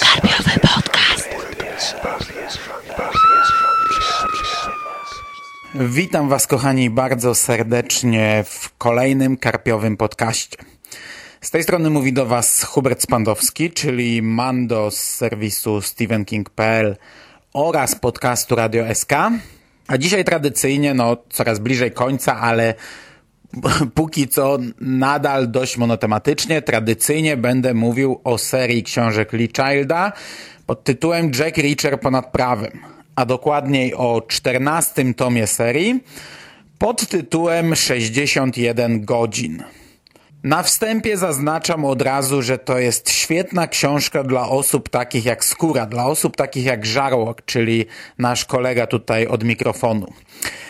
Karpiowy podcast. Witam Was, kochani, bardzo serdecznie w kolejnym karpiowym podcaście. Z tej strony mówi do Was Hubert Spandowski, czyli Mando z serwisu StephenKing.pl oraz podcastu Radio SK. A dzisiaj tradycyjnie, no coraz bliżej końca, ale póki co nadal dość monotematycznie, tradycyjnie będę mówił o serii książek Lee Childa pod tytułem Jack Reacher ponad prawem, a dokładniej o 14 tomie serii pod tytułem 61 godzin. Na wstępie zaznaczam od razu, że to jest świetna książka dla osób takich jak Skóra, dla osób takich jak Żarłok, czyli nasz kolega tutaj od mikrofonu.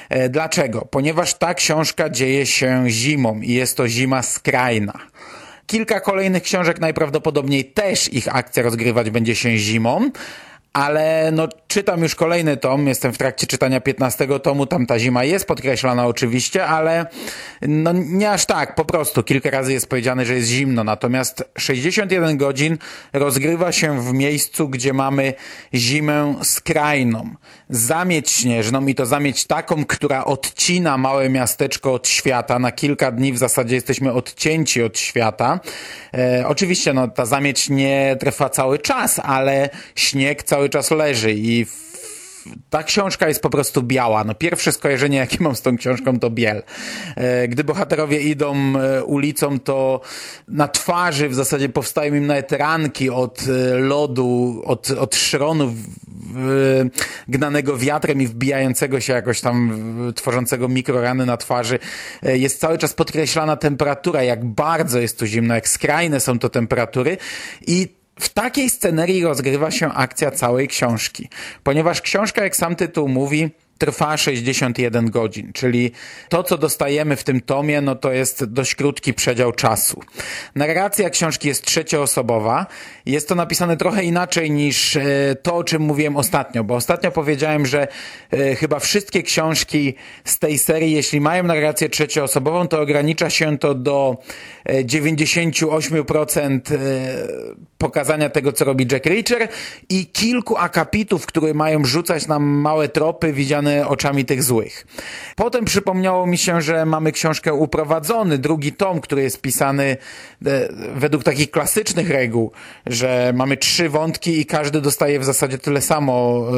E, dlaczego? Ponieważ ta książka dzieje się zimą i jest to zima skrajna. Kilka kolejnych książek najprawdopodobniej też ich akcja rozgrywać będzie się zimą, ale no czytam już kolejny tom, jestem w trakcie czytania 15 tomu, tam ta zima jest podkreślana oczywiście, ale no nie aż tak, po prostu kilka razy jest powiedziane, że jest zimno, natomiast 61 godzin rozgrywa się w miejscu, gdzie mamy zimę skrajną, zamieć śnieżną i to zamieć taką, która odcina małe miasteczko od świata, na kilka dni w zasadzie jesteśmy odcięci od świata. E, oczywiście no ta zamieć nie trwa cały czas, ale śnieg cały czas leży i ta książka jest po prostu biała. No pierwsze skojarzenie, jakie mam z tą książką, to biel. E, gdy bohaterowie idą e, ulicą, to na twarzy w zasadzie powstają im nawet ranki od e, lodu, od, od szronu gnanego wiatrem i wbijającego się jakoś tam, tworzącego mikrorany na twarzy. Jest cały czas podkreślana temperatura, jak bardzo jest tu zimno, jak skrajne są to temperatury i w takiej scenerii rozgrywa się akcja całej książki, ponieważ książka, jak sam tytuł mówi, trwa 61 godzin, czyli to, co dostajemy w tym tomie, no to jest dość krótki przedział czasu. Narracja książki jest trzecioosobowa. Jest to napisane trochę inaczej niż e, to, o czym mówiłem ostatnio, bo ostatnio powiedziałem, że e, chyba wszystkie książki z tej serii, jeśli mają narrację trzecioosobową, to ogranicza się to do 98% e, pokazania tego, co robi Jack Reacher i kilku akapitów, które mają rzucać nam małe tropy widziane oczami tych złych. Potem przypomniało mi się, że mamy książkę Uprowadzony, drugi tom, który jest pisany e, według takich klasycznych reguł, że mamy trzy wątki i każdy dostaje w zasadzie tyle samo e,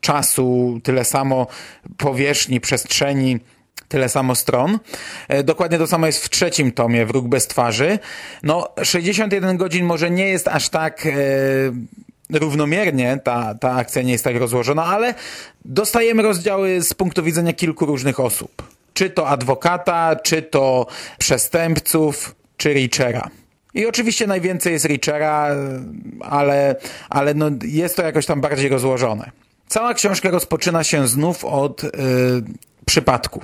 czasu, tyle samo powierzchni, przestrzeni, tyle samo stron. E, dokładnie to samo jest w trzecim tomie, Wróg bez twarzy. No, 61 godzin może nie jest aż tak równomiernie ta, ta akcja nie jest tak rozłożona, ale dostajemy rozdziały z punktu widzenia kilku różnych osób. Czy to adwokata, czy to przestępców, czy Richera. I oczywiście najwięcej jest Richera, ale, ale no jest to jakoś tam bardziej rozłożone. Cała książka rozpoczyna się znów od yy, przypadku.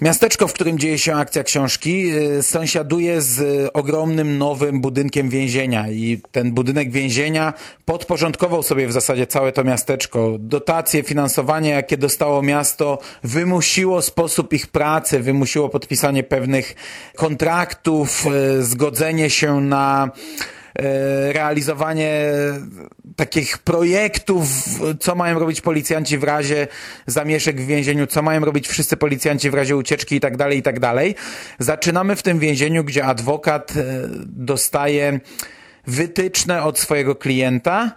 Miasteczko, w którym dzieje się akcja książki, y, sąsiaduje z ogromnym nowym budynkiem więzienia i ten budynek więzienia podporządkował sobie w zasadzie całe to miasteczko. Dotacje, finansowanie, jakie dostało miasto, wymusiło sposób ich pracy, wymusiło podpisanie pewnych kontraktów, y, zgodzenie się na E, realizowanie takich projektów, co mają robić policjanci w razie zamieszek w więzieniu, co mają robić wszyscy policjanci w razie ucieczki i tak dalej, i tak dalej. Zaczynamy w tym więzieniu, gdzie adwokat e, dostaje wytyczne od swojego klienta,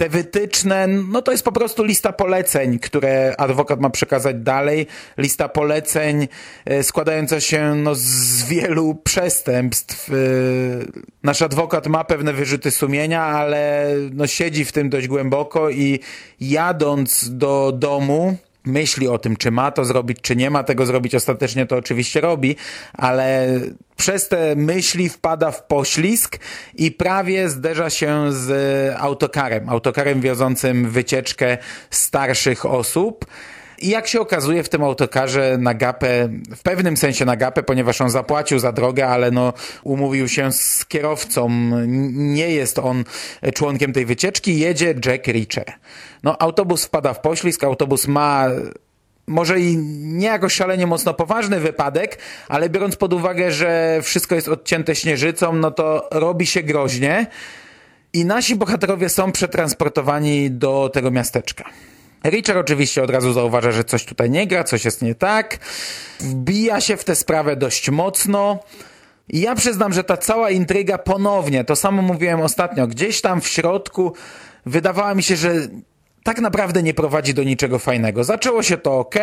te wytyczne, no to jest po prostu lista poleceń, które adwokat ma przekazać dalej. Lista poleceń e, składająca się no, z wielu przestępstw. E, nasz adwokat ma pewne wyrzuty sumienia, ale no, siedzi w tym dość głęboko i jadąc do domu, myśli o tym, czy ma to zrobić, czy nie ma tego zrobić. Ostatecznie to oczywiście robi, ale przez te myśli wpada w poślizg i prawie zderza się z autokarem. Autokarem wiozącym wycieczkę starszych osób. I jak się okazuje w tym autokarze na gapę, w pewnym sensie na gapę, ponieważ on zapłacił za drogę, ale no umówił się z kierowcą, nie jest on członkiem tej wycieczki, jedzie Jack Reacher. No autobus wpada w poślizg, autobus ma może i nie jakoś szalenie mocno poważny wypadek, ale biorąc pod uwagę, że wszystko jest odcięte śnieżycą, no to robi się groźnie i nasi bohaterowie są przetransportowani do tego miasteczka. Richard oczywiście od razu zauważa, że coś tutaj nie gra, coś jest nie tak. Wbija się w tę sprawę dość mocno. I ja przyznam, że ta cała intryga ponownie, to samo mówiłem ostatnio, gdzieś tam w środku wydawała mi się, że tak naprawdę nie prowadzi do niczego fajnego. Zaczęło się to ok,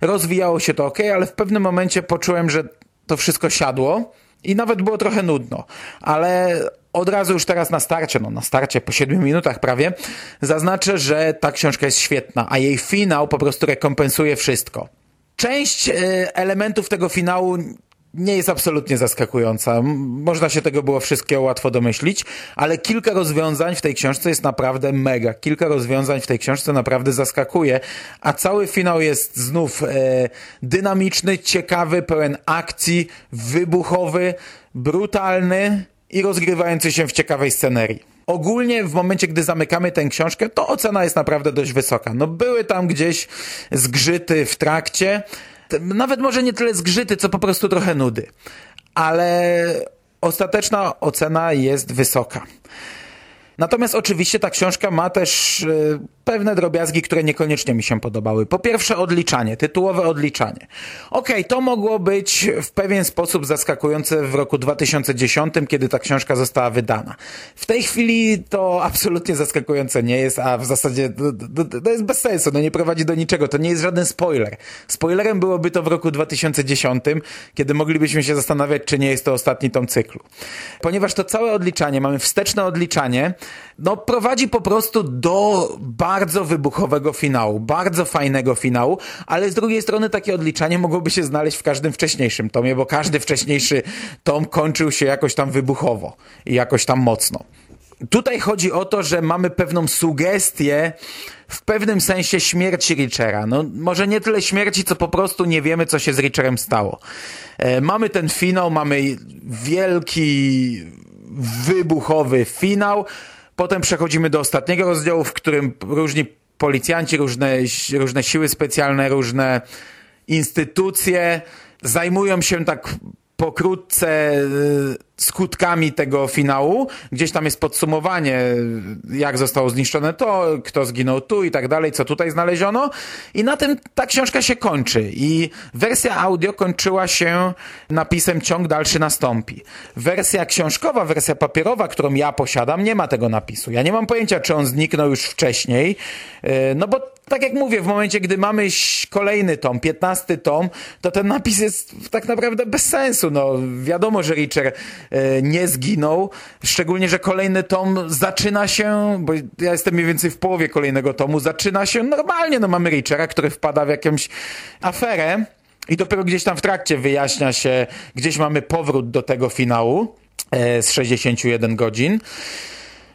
rozwijało się to ok, ale w pewnym momencie poczułem, że to wszystko siadło i nawet było trochę nudno. Ale od razu już teraz na starcie, no na starcie po 7 minutach prawie, zaznaczę, że ta książka jest świetna, a jej finał po prostu rekompensuje wszystko. Część e, elementów tego finału nie jest absolutnie zaskakująca. Można się tego było wszystkiego łatwo domyślić, ale kilka rozwiązań w tej książce jest naprawdę mega. Kilka rozwiązań w tej książce naprawdę zaskakuje, a cały finał jest znów e, dynamiczny, ciekawy, pełen akcji, wybuchowy, brutalny i rozgrywający się w ciekawej scenerii. Ogólnie w momencie, gdy zamykamy tę książkę, to ocena jest naprawdę dość wysoka. No były tam gdzieś zgrzyty w trakcie, nawet może nie tyle zgrzyty, co po prostu trochę nudy. Ale ostateczna ocena jest wysoka. Natomiast oczywiście ta książka ma też y, pewne drobiazgi, które niekoniecznie mi się podobały. Po pierwsze odliczanie, tytułowe odliczanie. Okej, okay, to mogło być w pewien sposób zaskakujące w roku 2010, kiedy ta książka została wydana. W tej chwili to absolutnie zaskakujące nie jest, a w zasadzie to, to, to jest bez sensu, no nie prowadzi do niczego, to nie jest żaden spoiler. Spoilerem byłoby to w roku 2010, kiedy moglibyśmy się zastanawiać, czy nie jest to ostatni tom cyklu. Ponieważ to całe odliczanie, mamy wsteczne odliczanie, no prowadzi po prostu do bardzo wybuchowego finału, bardzo fajnego finału, ale z drugiej strony takie odliczanie mogłoby się znaleźć w każdym wcześniejszym tomie, bo każdy wcześniejszy tom kończył się jakoś tam wybuchowo i jakoś tam mocno. Tutaj chodzi o to, że mamy pewną sugestię w pewnym sensie śmierci Richera. No, może nie tyle śmierci, co po prostu nie wiemy, co się z Richerem stało. E, mamy ten finał, mamy wielki, wybuchowy finał, Potem przechodzimy do ostatniego rozdziału, w którym różni policjanci, różne, różne siły specjalne, różne instytucje zajmują się tak pokrótce y, skutkami tego finału. Gdzieś tam jest podsumowanie, jak zostało zniszczone to, kto zginął tu i tak dalej, co tutaj znaleziono. I na tym ta książka się kończy. I wersja audio kończyła się napisem ciąg dalszy nastąpi. Wersja książkowa, wersja papierowa, którą ja posiadam, nie ma tego napisu. Ja nie mam pojęcia, czy on zniknął już wcześniej, y, no bo tak jak mówię, w momencie, gdy mamy kolejny tom, piętnasty tom, to ten napis jest tak naprawdę bez sensu. No, wiadomo, że Richer e, nie zginął, szczególnie, że kolejny tom zaczyna się, bo ja jestem mniej więcej w połowie kolejnego tomu, zaczyna się normalnie. No, mamy Richera, który wpada w jakąś aferę i dopiero gdzieś tam w trakcie wyjaśnia się, gdzieś mamy powrót do tego finału e, z 61 godzin.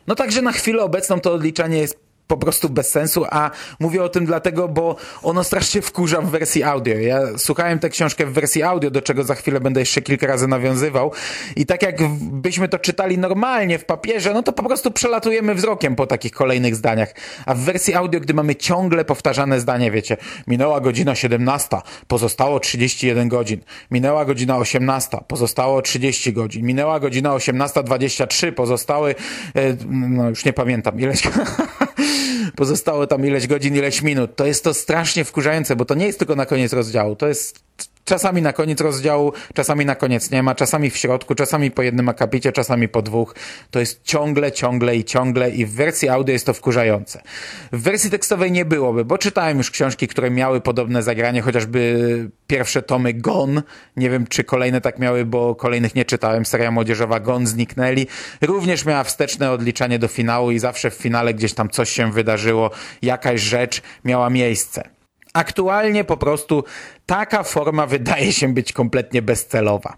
No także na chwilę obecną to odliczanie jest po prostu bez sensu, a mówię o tym dlatego, bo ono strasznie wkurza w wersji audio. Ja słuchałem tę książkę w wersji audio, do czego za chwilę będę jeszcze kilka razy nawiązywał i tak jak byśmy to czytali normalnie w papierze, no to po prostu przelatujemy wzrokiem po takich kolejnych zdaniach. A w wersji audio, gdy mamy ciągle powtarzane zdanie, wiecie, minęła godzina 17, pozostało 31 godzin, minęła godzina 18, pozostało 30 godzin, minęła godzina 18.23, pozostały, e, no już nie pamiętam, ileś pozostało tam ileś godzin, ileś minut. To jest to strasznie wkurzające, bo to nie jest tylko na koniec rozdziału, to jest czasami na koniec rozdziału, czasami na koniec nie ma, czasami w środku, czasami po jednym akapicie, czasami po dwóch. To jest ciągle, ciągle i ciągle i w wersji audio jest to wkurzające. W wersji tekstowej nie byłoby, bo czytałem już książki, które miały podobne zagranie, chociażby pierwsze tomy Gon. Nie wiem, czy kolejne tak miały, bo kolejnych nie czytałem. Seria młodzieżowa Gon zniknęli. Również miała wsteczne odliczanie do finału i zawsze w finale gdzieś tam coś się wydarzyło, jakaś rzecz miała miejsce. Aktualnie po prostu taka forma wydaje się być kompletnie bezcelowa.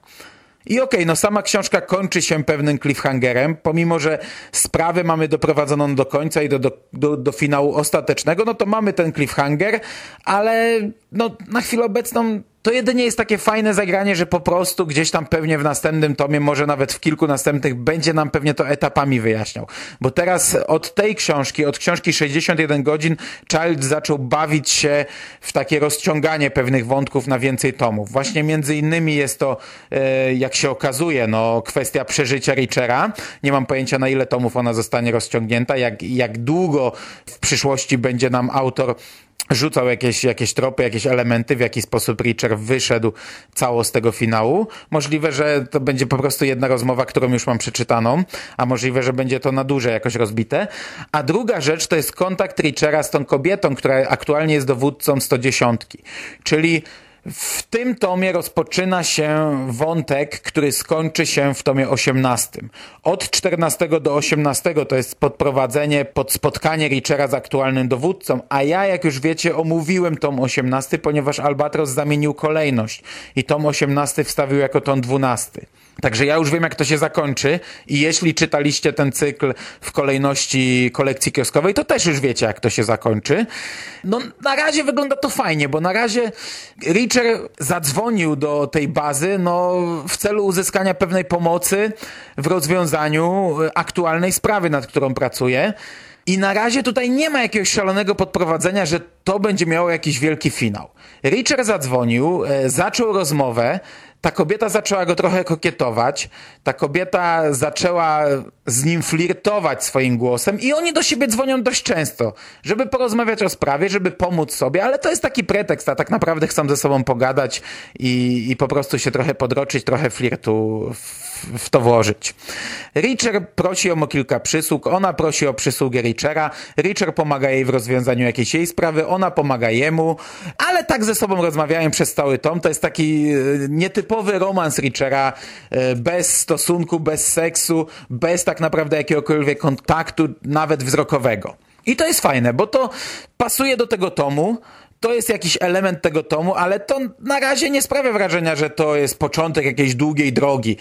I okej, okay, no sama książka kończy się pewnym cliffhangerem, pomimo że sprawę mamy doprowadzoną do końca i do, do, do, do finału ostatecznego, no to mamy ten cliffhanger, ale no, na chwilę obecną to jedynie jest takie fajne zagranie, że po prostu gdzieś tam pewnie w następnym tomie, może nawet w kilku następnych, będzie nam pewnie to etapami wyjaśniał. Bo teraz od tej książki, od książki 61 godzin, Child zaczął bawić się w takie rozciąganie pewnych wątków na więcej tomów. Właśnie między innymi jest to, e, jak się okazuje, no, kwestia przeżycia Richera. Nie mam pojęcia na ile tomów ona zostanie rozciągnięta, jak, jak długo w przyszłości będzie nam autor rzucał jakieś, jakieś tropy, jakieś elementy, w jaki sposób Richard wyszedł cało z tego finału. Możliwe, że to będzie po prostu jedna rozmowa, którą już mam przeczytaną, a możliwe, że będzie to na duże jakoś rozbite. A druga rzecz to jest kontakt Richera z tą kobietą, która aktualnie jest dowódcą 110. Czyli w tym tomie rozpoczyna się wątek, który skończy się w tomie 18. Od 14 do 18 to jest podprowadzenie pod spotkanie Richera z aktualnym dowódcą, a ja, jak już wiecie, omówiłem tom 18, ponieważ Albatros zamienił kolejność i tom 18 wstawił jako tom 12. Także ja już wiem, jak to się zakończy i jeśli czytaliście ten cykl w kolejności kolekcji kioskowej, to też już wiecie, jak to się zakończy. No, na razie wygląda to fajnie, bo na razie Richard zadzwonił do tej bazy, no, w celu uzyskania pewnej pomocy w rozwiązaniu aktualnej sprawy, nad którą pracuje. I na razie tutaj nie ma jakiegoś szalonego podprowadzenia, że to będzie miało jakiś wielki finał. Richard zadzwonił, e, zaczął rozmowę, ta kobieta zaczęła go trochę kokietować, ta kobieta zaczęła z nim flirtować swoim głosem i oni do siebie dzwonią dość często, żeby porozmawiać o sprawie, żeby pomóc sobie, ale to jest taki pretekst, a tak naprawdę chcą ze sobą pogadać i, i po prostu się trochę podroczyć, trochę flirtu w, w to włożyć. Richard prosi ją o kilka przysług, ona prosi o przysługę Richera, Richard pomaga jej w rozwiązaniu jakiejś jej sprawy, ona pomaga jemu, ale tak ze sobą rozmawiają przez cały tom, to jest taki e, nietypowy romans Richera, e, bez stosunku, bez seksu, bez tak naprawdę jakiegokolwiek kontaktu, nawet wzrokowego. I to jest fajne, bo to pasuje do tego tomu, to jest jakiś element tego tomu, ale to na razie nie sprawia wrażenia, że to jest początek jakiejś długiej drogi.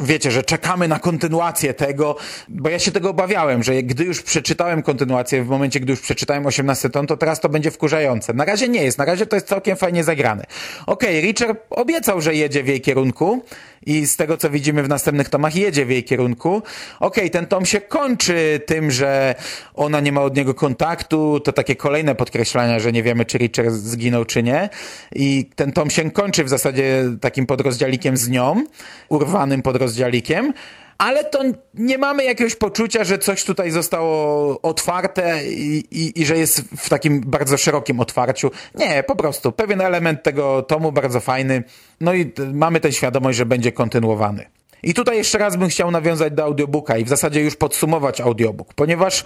Wiecie, że czekamy na kontynuację tego, bo ja się tego obawiałem, że gdy już przeczytałem kontynuację, w momencie, gdy już przeczytałem 18 ton, to teraz to będzie wkurzające. Na razie nie jest, na razie to jest całkiem fajnie zagrane. Okej, okay, Richard obiecał, że jedzie w jej kierunku, i z tego, co widzimy w następnych tomach, jedzie w jej kierunku. Okej, okay, ten tom się kończy tym, że ona nie ma od niego kontaktu, to takie kolejne podkreślania, że nie wiemy, czy Richard zginął, czy nie. I ten tom się kończy w zasadzie takim podrozdzialikiem z nią, urwanym podrozdzialikiem ale to nie mamy jakiegoś poczucia, że coś tutaj zostało otwarte i, i, i, że jest w takim bardzo szerokim otwarciu. Nie, po prostu pewien element tego tomu bardzo fajny. No i mamy tę świadomość, że będzie kontynuowany. I tutaj jeszcze raz bym chciał nawiązać do audiobooka i w zasadzie już podsumować audiobook, ponieważ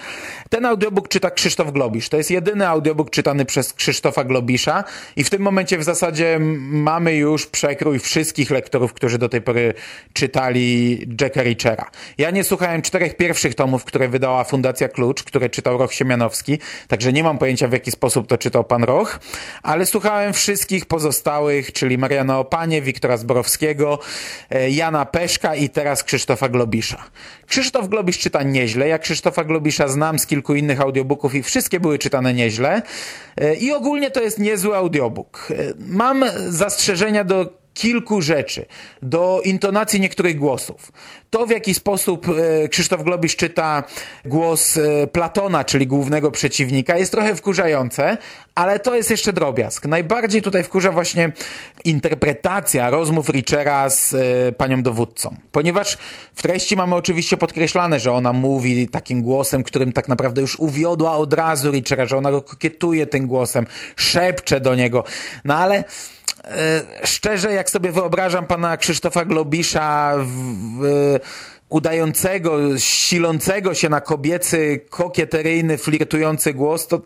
ten audiobook czyta Krzysztof Globisz. To jest jedyny audiobook czytany przez Krzysztofa Globisza i w tym momencie w zasadzie mamy już przekrój wszystkich lektorów, którzy do tej pory czytali Jacka Richera. Ja nie słuchałem czterech pierwszych tomów, które wydała Fundacja Klucz, które czytał Roch Siemianowski, także nie mam pojęcia w jaki sposób to czytał pan Roch, ale słuchałem wszystkich pozostałych, czyli Mariana Opanie, Wiktora Zborowskiego, e, Jana Peszka, i teraz Krzysztofa Globisza. Krzysztof Globisz czyta nieźle. Ja Krzysztofa Globisza znam z kilku innych audiobooków i wszystkie były czytane nieźle. E, I ogólnie to jest niezły audiobook. E, mam zastrzeżenia do kilku rzeczy, do intonacji niektórych głosów. To, w jaki sposób e, Krzysztof Globisz czyta głos e, Platona, czyli głównego przeciwnika, jest trochę wkurzające, ale to jest jeszcze drobiazg. Najbardziej tutaj wkurza właśnie interpretacja rozmów Richera z e, panią dowódcą. Ponieważ w treści mamy oczywiście podkreślane, że ona mówi takim głosem, którym tak naprawdę już uwiodła od razu Richera, że ona go kokietuje tym głosem, szepcze do niego. No ale szczerze, sobie wyobrażam pana Krzysztofa Globisza w, w, udającego, silącego się na kobiecy, kokieteryjny, flirtujący głos, to,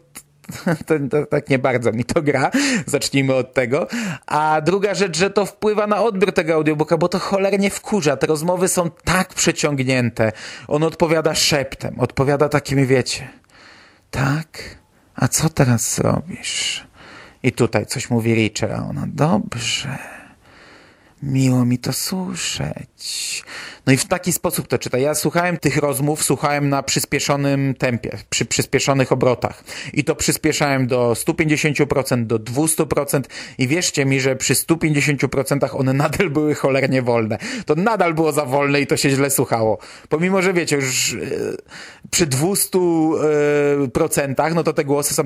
to, to, tak nie bardzo mi to gra. Zacznijmy od tego. A druga rzecz, że to wpływa na odbiór tego audiobooka, bo to cholernie wkurza. Te rozmowy są tak przeciągnięte. On odpowiada szeptem, odpowiada takimi, wiecie, tak? A co teraz zrobisz? I tutaj coś mówi Richard, a ona, dobrze, miło mi to słyszeć. No i w taki sposób to czyta. Ja słuchałem tych rozmów, słuchałem na przyspieszonym tempie, przy przyspieszonych obrotach. I to przyspieszałem do 150%, do 200% i wierzcie mi, że przy 150% one nadal były cholernie wolne. To nadal było za wolne i to się źle słuchało. Pomimo, że wiecie, już e, przy 200%, no to te głosy są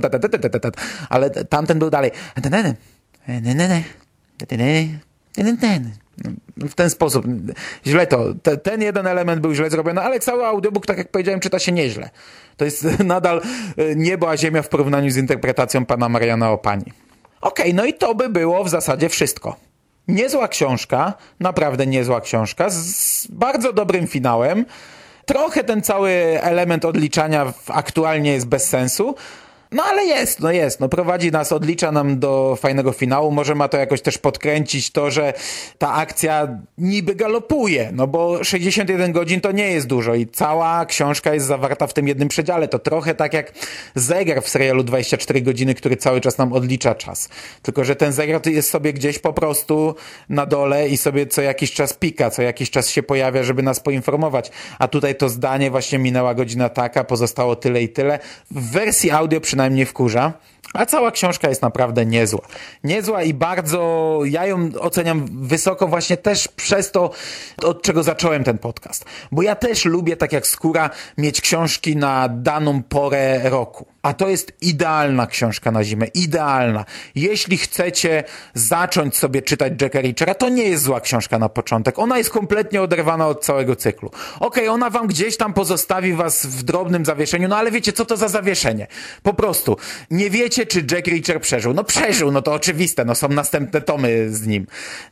ale tamten był dalej. W ten sposób. Źle to. Ten jeden element był źle zrobiony, ale cały audiobook, tak jak powiedziałem, czyta się nieźle. To jest nadal niebo a ziemia w porównaniu z interpretacją pana Mariana Opani. Okej, okay, no i to by było w zasadzie wszystko. Niezła książka, naprawdę niezła książka, z bardzo dobrym finałem. Trochę ten cały element odliczania aktualnie jest bez sensu, no ale jest, no jest, no prowadzi nas, odlicza nam do fajnego finału, może ma to jakoś też podkręcić to, że ta akcja niby galopuje, no bo 61 godzin to nie jest dużo i cała książka jest zawarta w tym jednym przedziale, to trochę tak jak zegar w serialu 24 godziny, który cały czas nam odlicza czas, tylko że ten zegar jest sobie gdzieś po prostu na dole i sobie co jakiś czas pika, co jakiś czas się pojawia, żeby nas poinformować, a tutaj to zdanie właśnie minęła godzina taka, pozostało tyle i tyle. W wersji audio przynajmniej przynajmniej wkurza. A cała książka jest naprawdę niezła. Niezła i bardzo, ja ją oceniam wysoko właśnie też przez to, od czego zacząłem ten podcast. Bo ja też lubię, tak jak Skóra, mieć książki na daną porę roku. A to jest idealna książka na zimę. Idealna. Jeśli chcecie zacząć sobie czytać Jacka Richera, to nie jest zła książka na początek. Ona jest kompletnie oderwana od całego cyklu. Okej, okay, ona wam gdzieś tam pozostawi was w drobnym zawieszeniu, no ale wiecie, co to za zawieszenie? Po prostu. Nie wiecie, czy Jack Reacher przeżył. No przeżył, no to oczywiste. No są następne tomy z nim.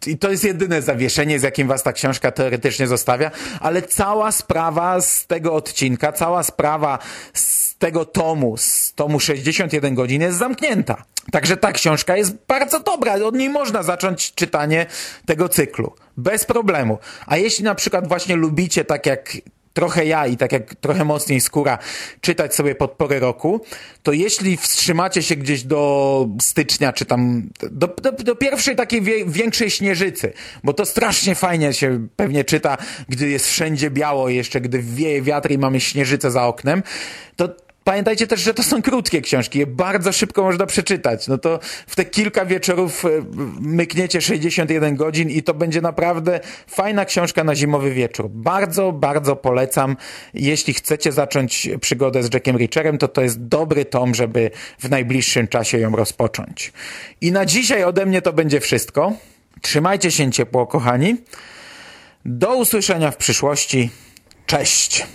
I to jest jedyne zawieszenie, z jakim was ta książka teoretycznie zostawia, ale cała sprawa z tego odcinka, cała sprawa z tego tomu, z tomu 61 godzin jest zamknięta. Także ta książka jest bardzo dobra. Od niej można zacząć czytanie tego cyklu. Bez problemu. A jeśli na przykład właśnie lubicie, tak jak trochę ja i tak jak trochę mocniej skóra czytać sobie pod porę roku, to jeśli wstrzymacie się gdzieś do stycznia, czy tam do, do, do pierwszej takiej wie, większej śnieżycy, bo to strasznie fajnie się pewnie czyta, gdy jest wszędzie biało, jeszcze gdy wieje wiatr i mamy śnieżycę za oknem, to Pamiętajcie też, że to są krótkie książki, je bardzo szybko można przeczytać. No to w te kilka wieczorów e, mykniecie 61 godzin i to będzie naprawdę fajna książka na zimowy wieczór. Bardzo, bardzo polecam. Jeśli chcecie zacząć przygodę z Jackiem Richerem, to to jest dobry tom, żeby w najbliższym czasie ją rozpocząć. I na dzisiaj ode mnie to będzie wszystko. Trzymajcie się ciepło, kochani. Do usłyszenia w przyszłości. Cześć!